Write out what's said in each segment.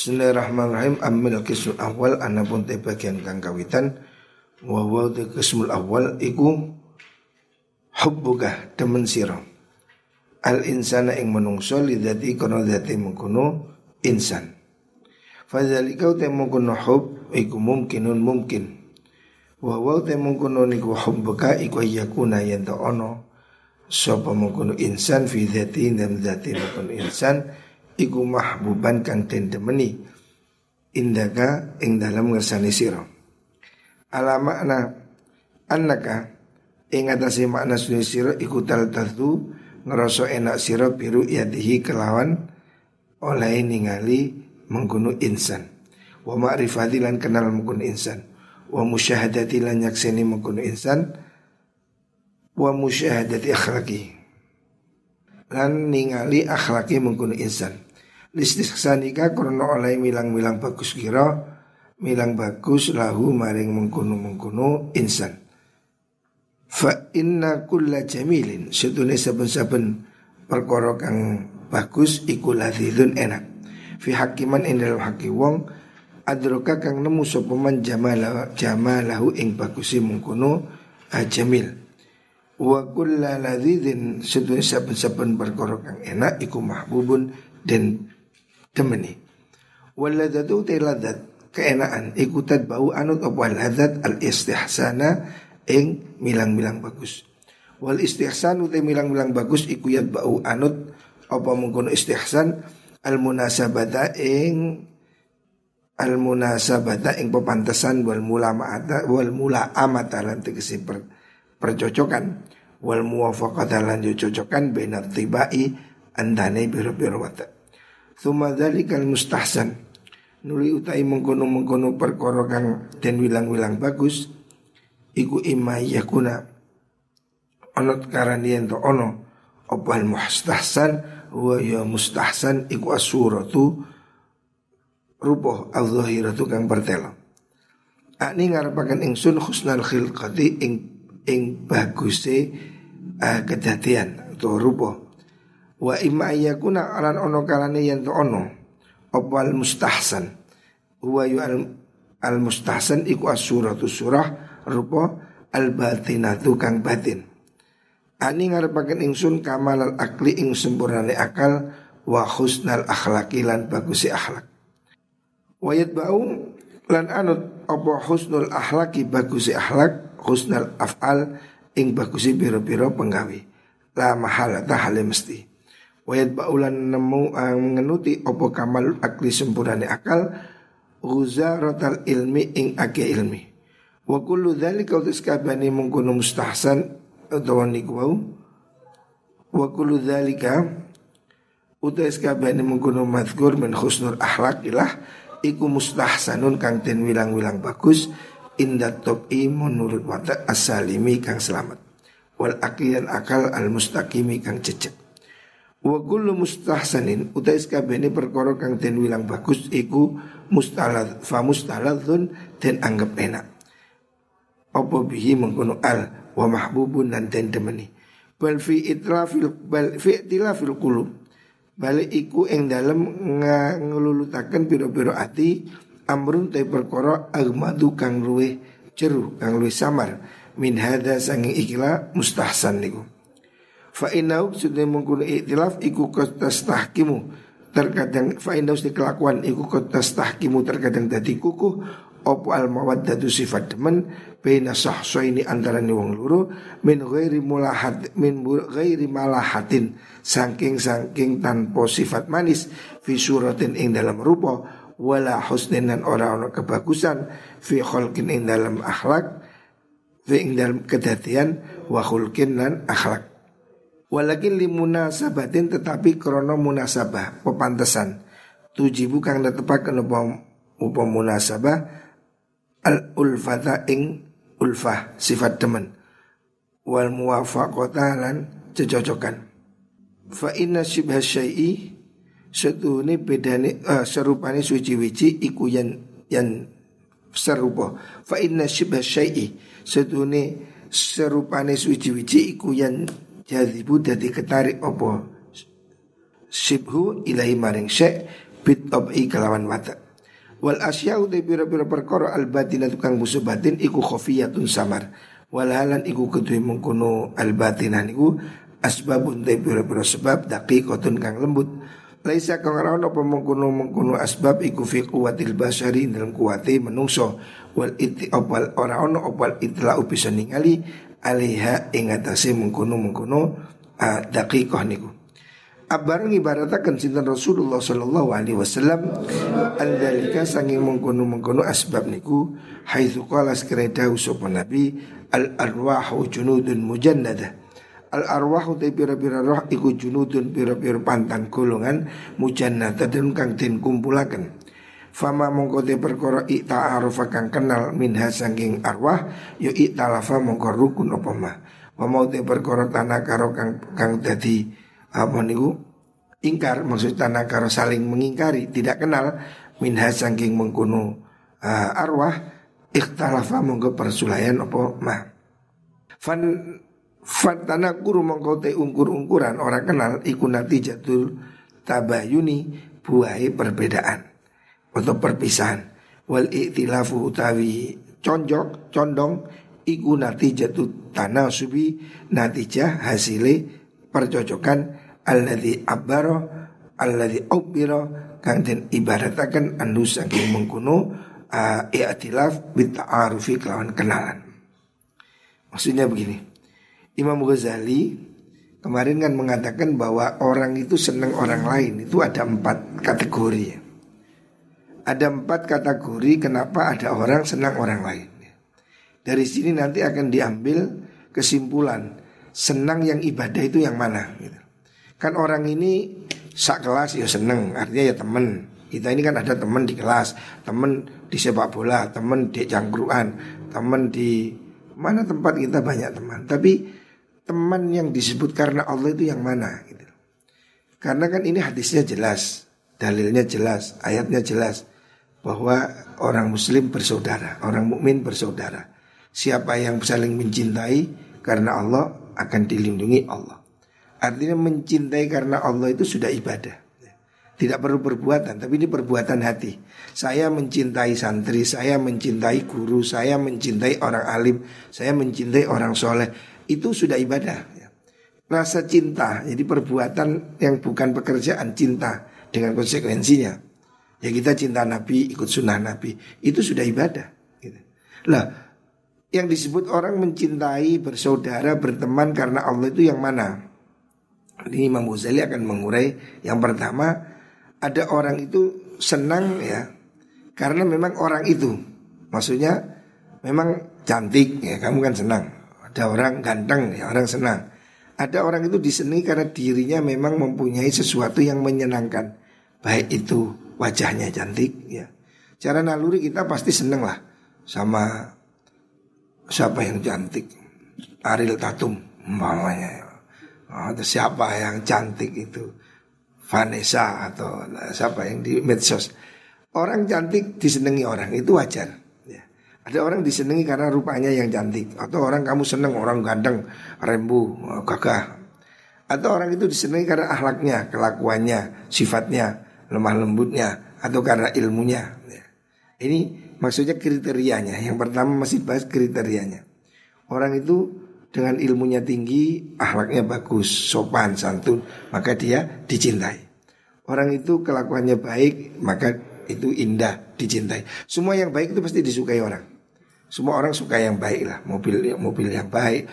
Bismillahirrahmanirrahim. Amil kismul awal Anapun te bagian kang kawitan. Wawaw te kismul awal Iku Hubbuka demen siro Al insana ing menungso Lidati kono dati mengkuno Insan. Fadzalika te mengkuno hub Iku mungkinun mungkin. Wawaw te mengkuno niku hubbuka Iku yakuna yanto ono. Sopo mengkuno insan Fidati dan dati mengkuno insan iku mahbuban kang den demeni. Indaka ing dalam ngersani sira. Ala makna annaka ing atase makna sunni sira iku tal tadu ngerasa enak sira biru yadihi kelawan oleh ningali mengkuno insan. Wa ma'rifati lan kenal mengkuno insan. Wa musyahadati lan nyakseni mengkuno insan. Wa musyahadati akhlaki. Lan ningali akhlaki mengkuno insan Listissanika krono oleh milang-milang bagus kira Milang bagus lahu maring mengkuno-mengkuno insan. Fa inna kulla jamilin. Setune saben-saben perkara kang bagus iku ladhidun enak. Fi hakiman ing dalam haki wong Adroka kang nemu sopaman jamalahu, jamalahu ing bagusi mengkuno ajamil Wa kulla ladhidin Setune saben-saben perkara kang enak iku mahbubun dan temani. Waladatu te ladat keenaan ikutat bau anut apa ladat al istihsana ing milang-milang bagus. Wal istihsan te milang-milang bagus ikuyat bau anut apa mengkono istihsan al munasabata ing al munasabata ing pepantasan wal mula ma'ata wal mula amata lan tegese per, percocokan. Wal muwafaqata lan cocokan benat tibai andane biro-biro watak Thumma dzalikal mustahsan. Nuli utai mengkono-mengkono perkara kang den wilang-wilang bagus Iku ima yakuna. Onot karanian to ono Opal mustahsan Wa ya mustahsan iku asuratu Rupoh al-zahiratu kang bertelo Ani ngarepakan ingsun khusnal khilqati ing ing baguse uh, kedatian atau rupoh Wa imma ayyakuna alan ono kalane yen to ono. Apa al mustahsan? Huwa yu al, al mustahsan iku as-suratu surah rupa al batinatu kang batin. Ani ngarepaken ingsun kamal al akli ing sempurnane akal wa husnal akhlaqi lan bagusi akhlak. Wayat bau lan anut apa husnul akhlaki bagusi akhlak husnal af'al ing bagusi biro-biro penggawe. La mahalata hale mesti Wayat baulan nemu uh, mengenuti opo kamal akli sempurnane akal Uza rotal ilmi ing ake ilmi. Wa kullu dzalika utus kabani mengkono mustahsan utawa niku Wa kullu dzalika utus kabani mengkono madhkur min husnul akhlak ilah iku mustahsanun kang ten wilang-wilang bagus inda tobi menurut watak asalimi kang selamat. Wal akidan akal al mustaqimi kang cecek Wa kullu mustahsanin utai kabehane perkara kang den wilang bagus iku mustalad fa mustaladzun den anggap enak. Apa bihi mengkono al wa mahbubun dan den demeni. Bal fi itrafil bal fi itilafil qulub. Balik iku ing dalem ngelulutaken pira-pira ati amrun te perkara agmadu kang luwe ceru kang luwe samar min hada sanging ikila mustahsan niku. Fa inau sudah mengkuno iktilaf iku kotas tahkimu terkadang fa inau kelakuan iku kotas tahkimu terkadang dadi kukuh opo al mawaddatu sifat demen baina ini antara ni wong min ghairi mulahat min ghairi malahatin. Saking saking tanpa sifat manis fi suratin ing dalam rupa wala husnin dan ora ono kebagusan fi khalqin ing dalam akhlak fi ing dalam kedatian wa khulqin lan akhlak Walakin limuna sabatin tetapi krono munasabah pepantasan tujibu kang netepaken apa apa munasabah al ulfata ing ulfah sifat teman. Wal muwafaqata lan cecocokan. Fa inna syibha syai'i setune bedane uh, serupane suci-wici iku yan yan serupa. Fa inna syibha syai'i setune serupane suci-wici iku yan Jadibu dadi ketarik opo Sibhu ilahi maring syek bit i kelawan watak. Wal asyau te pira-pira perkara al batin tukang musuh batin iku khafiyatun samar. Wal halan iku kedue mengkono al batinan iku asbabun te pira-pira sebab daqiqatun kang lembut. Laisa kang ora apa mengkono mengkono asbab iku fi quwwatil basari dalam kuwate menungso. Wal iti opal ora ono opal itla bisa ningali alaiha ing atase mengkono mengkono uh, niku. Abarang ibaratakan sinten Rasulullah sallallahu alaihi wasallam andalika sangi mengkono mengkono asbab niku haitsu qala sekreda sapa nabi al arwahu junudun mujannada al arwahu te pira-pira roh iku junudun pira-pira pantan golongan mujannada dan kang den kumpulaken Fama mongko te perkara ikta arofa kang kenal minha sangking arwah yo ikta lafa mongko rukun apa mah. Wa mau te perkara tanah karo kang kang dadi apa niku? Ingkar maksud tanah karo saling mengingkari tidak kenal minha sangking mengkuno uh, arwah ikhtalafa mongko persulayan apa mah. Fan fan tanah kuru mongko te ungkur-ungkuran orang kenal iku nanti jatuh tabayuni buai perbedaan atau perpisahan wal iktilafu utawi conjok condong iku natijatu tanasubi natijah hasile percocokan alladzi abbaro alladzi ubiro kang den ibarataken anu saking mengkuno uh, i'tilaf bit ta'arufi kelawan kenalan. Maksudnya begini. Imam Ghazali kemarin kan mengatakan bahwa orang itu senang orang lain itu ada empat kategori ya. Ada empat kategori kenapa ada orang senang orang lain. Dari sini nanti akan diambil kesimpulan senang yang ibadah itu yang mana. Gitu. Kan orang ini sak kelas ya seneng, artinya ya temen. Kita ini kan ada temen di kelas, temen di sepak bola, temen di cangkruan, temen di mana tempat kita banyak teman. Tapi teman yang disebut karena Allah itu yang mana? Gitu. Karena kan ini hadisnya jelas, dalilnya jelas, ayatnya jelas bahwa orang Muslim bersaudara, orang mukmin bersaudara. Siapa yang saling mencintai karena Allah akan dilindungi Allah. Artinya mencintai karena Allah itu sudah ibadah. Tidak perlu perbuatan, tapi ini perbuatan hati. Saya mencintai santri, saya mencintai guru, saya mencintai orang alim, saya mencintai orang soleh. Itu sudah ibadah. Rasa cinta, jadi perbuatan yang bukan pekerjaan cinta dengan konsekuensinya. Ya kita cinta Nabi, ikut sunnah Nabi, itu sudah ibadah. Gitu. Lah, yang disebut orang mencintai, bersaudara, berteman karena Allah itu yang mana? Ini Imam Ghazali akan mengurai Yang pertama Ada orang itu senang ya Karena memang orang itu Maksudnya Memang cantik ya Kamu kan senang Ada orang ganteng ya orang senang Ada orang itu disenangi karena dirinya memang mempunyai sesuatu yang menyenangkan Baik itu wajahnya cantik ya. Cara naluri kita pasti seneng lah Sama Siapa yang cantik. Ariel Tatum Mamanya ya. Atau siapa yang cantik itu? Vanessa atau siapa yang di medsos. Orang cantik disenangi orang itu wajar ya. Ada orang disenangi karena rupanya yang cantik Atau orang kamu seneng orang ganteng Rembu, gagah. Atau orang itu disenangi karena ahlaknya Kelakuannya, sifatnya Lemah lembutnya Atau karena ilmunya ya. Ini maksudnya kriterianya Yang pertama masih bahas kriterianya Orang itu dengan ilmunya tinggi, akhlaknya bagus, sopan, santun, maka dia dicintai. Orang itu kelakuannya baik, maka itu indah, dicintai. Semua yang baik itu pasti disukai orang. Semua orang suka yang baik lah, mobil mobil yang baik,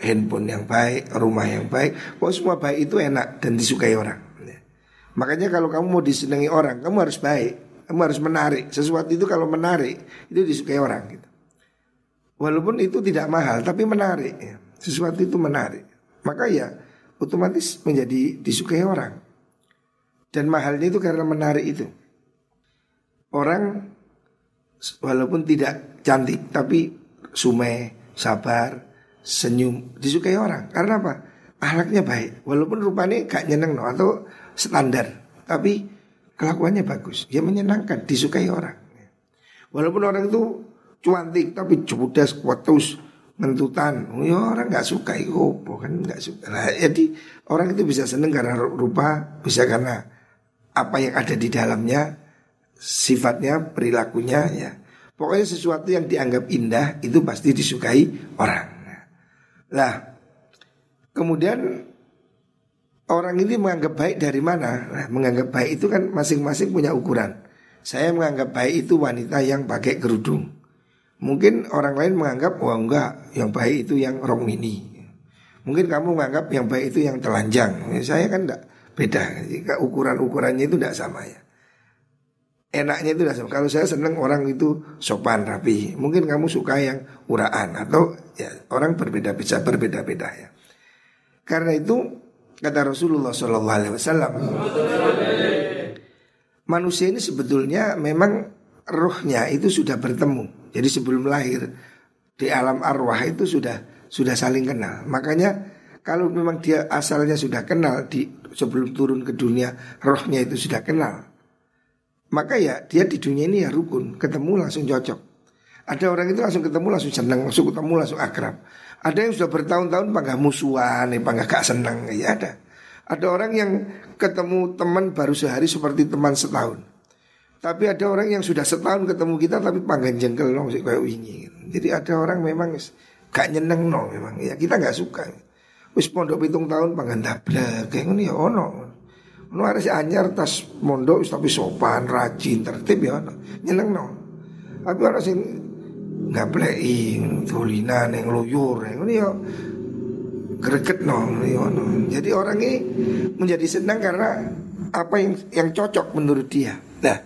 handphone yang baik, rumah yang baik. Pokoknya semua baik itu enak dan disukai orang. Makanya kalau kamu mau disenangi orang, kamu harus baik, kamu harus menarik. Sesuatu itu kalau menarik itu disukai orang. Gitu. Walaupun itu tidak mahal tapi menarik ya. Sesuatu itu menarik Maka ya otomatis menjadi disukai orang Dan mahalnya itu karena menarik itu Orang walaupun tidak cantik Tapi sumai, sabar, senyum Disukai orang Karena apa? Ahlaknya baik Walaupun rupanya gak nyeneng no, atau standar. Tapi kelakuannya bagus. Dia menyenangkan, disukai orang. Walaupun orang itu cuantik tapi cerdas kuatus mentutan oh, ya orang nggak suka itu kan nggak suka. Nah, jadi orang itu bisa seneng karena rupa bisa karena apa yang ada di dalamnya, sifatnya, perilakunya ya. Pokoknya sesuatu yang dianggap indah itu pasti disukai orang. Nah, kemudian orang ini menganggap baik dari mana? Nah, menganggap baik itu kan masing-masing punya ukuran. Saya menganggap baik itu wanita yang pakai kerudung. Mungkin orang lain menganggap wah enggak, yang baik itu yang rok mini. Mungkin kamu menganggap yang baik itu yang telanjang. Saya kan enggak beda. Jika ukuran-ukurannya itu tidak sama ya enaknya itu sama. Kalau saya senang orang itu sopan rapi, mungkin kamu suka yang uraan atau ya orang berbeda bisa berbeda-beda ya. Karena itu kata Rasulullah Shallallahu Alaihi Wasallam, manusia ini sebetulnya memang rohnya itu sudah bertemu. Jadi sebelum lahir di alam arwah itu sudah sudah saling kenal. Makanya kalau memang dia asalnya sudah kenal di sebelum turun ke dunia rohnya itu sudah kenal maka ya dia di dunia ini ya rukun, ketemu langsung cocok. Ada orang itu langsung ketemu langsung senang, langsung ketemu langsung akrab. Ada yang sudah bertahun-tahun panggah musuhan, panggah gak senang, ya ada. Ada orang yang ketemu teman baru sehari seperti teman setahun. Tapi ada orang yang sudah setahun ketemu kita tapi panggang jengkel no, kayak wingi. Jadi ada orang memang gak nyeneng no memang. Ya kita gak suka. Wis pondok pitung tahun panggang dablek kayak ini ya ono. Lu harus anyar tas mondok tapi sopan, rajin, tertib ya nyeneng no. Tapi orang sing nggak plei, tulinan yang luyur, yang ini ya greget no, ya, no. Jadi orang ini menjadi senang karena apa yang yang cocok menurut dia. Nah,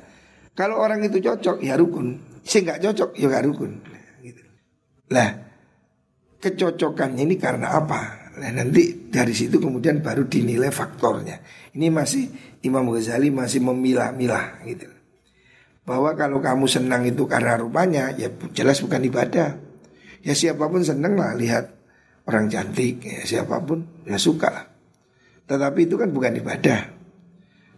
kalau orang itu cocok ya rukun, sih nggak cocok ya gak rukun. Nah, kecocokannya ini karena apa? Nah nanti dari situ kemudian baru dinilai faktornya. Ini masih Imam Ghazali masih memilah-milah gitu. Bahwa kalau kamu senang itu karena rupanya ya jelas bukan ibadah. Ya siapa pun senang lah lihat orang cantik ya siapa pun ya suka lah. Tetapi itu kan bukan ibadah.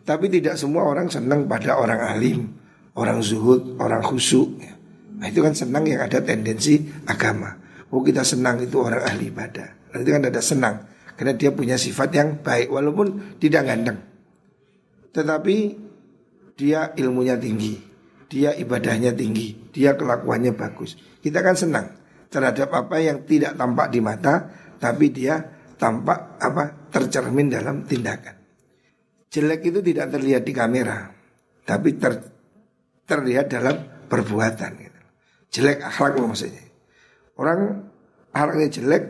Tapi tidak semua orang senang pada orang alim, orang zuhud, orang khusyuk. Ya. Nah itu kan senang yang ada tendensi agama. Oh kita senang itu orang ahli ibadah. Berarti kan ada senang karena dia punya sifat yang baik walaupun tidak ganteng. Tetapi dia ilmunya tinggi, dia ibadahnya tinggi, dia kelakuannya bagus. Kita kan senang terhadap apa yang tidak tampak di mata tapi dia tampak apa tercermin dalam tindakan. Jelek itu tidak terlihat di kamera, tapi ter, terlihat dalam perbuatan. Gitu. Jelek akhlak maksudnya. Orang akhlaknya jelek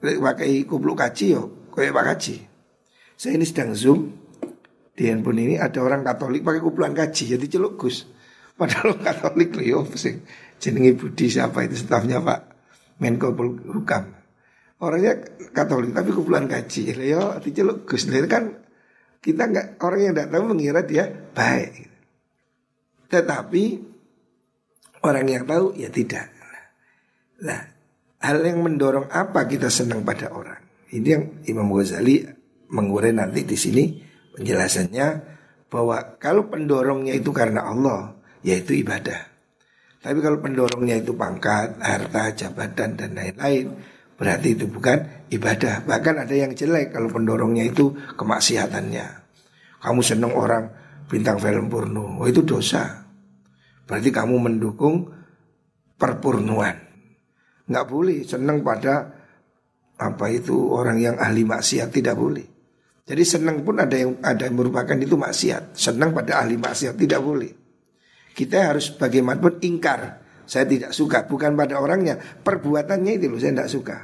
pakai kupluk kaji yo, kayak pak kaji. Saya ini sedang zoom di handphone ini ada orang Katolik pakai kupluan kaji, jadi celuk Gus. Padahal Katolik loh yo, sing jenenge Budi siapa itu stafnya Pak Menko Polhukam. Orangnya Katolik tapi kupluan kaji. Yo, diceluk Gus. Kan kita nggak orang yang tidak tahu mengira dia baik. Tetapi orang yang tahu ya tidak. Nah, hal yang mendorong apa kita senang pada orang. Ini yang Imam Ghazali mengurai nanti di sini penjelasannya bahwa kalau pendorongnya itu karena Allah, yaitu ibadah. Tapi kalau pendorongnya itu pangkat, harta, jabatan dan lain-lain, berarti itu bukan ibadah. Bahkan ada yang jelek kalau pendorongnya itu kemaksiatannya. Kamu senang orang bintang film porno, oh itu dosa. Berarti kamu mendukung perpurnuan nggak boleh senang pada apa itu orang yang ahli maksiat tidak boleh. Jadi senang pun ada yang ada yang merupakan itu maksiat. Senang pada ahli maksiat tidak boleh. Kita harus bagaimanapun ingkar. Saya tidak suka bukan pada orangnya, perbuatannya itu loh saya tidak suka.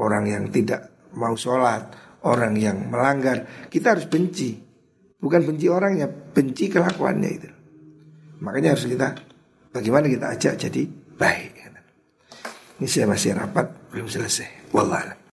Orang yang tidak mau sholat, orang yang melanggar, kita harus benci. Bukan benci orangnya, benci kelakuannya itu. Makanya harus kita bagaimana kita ajak jadi baik. Ini saya masih rapat belum selesai. Wallah.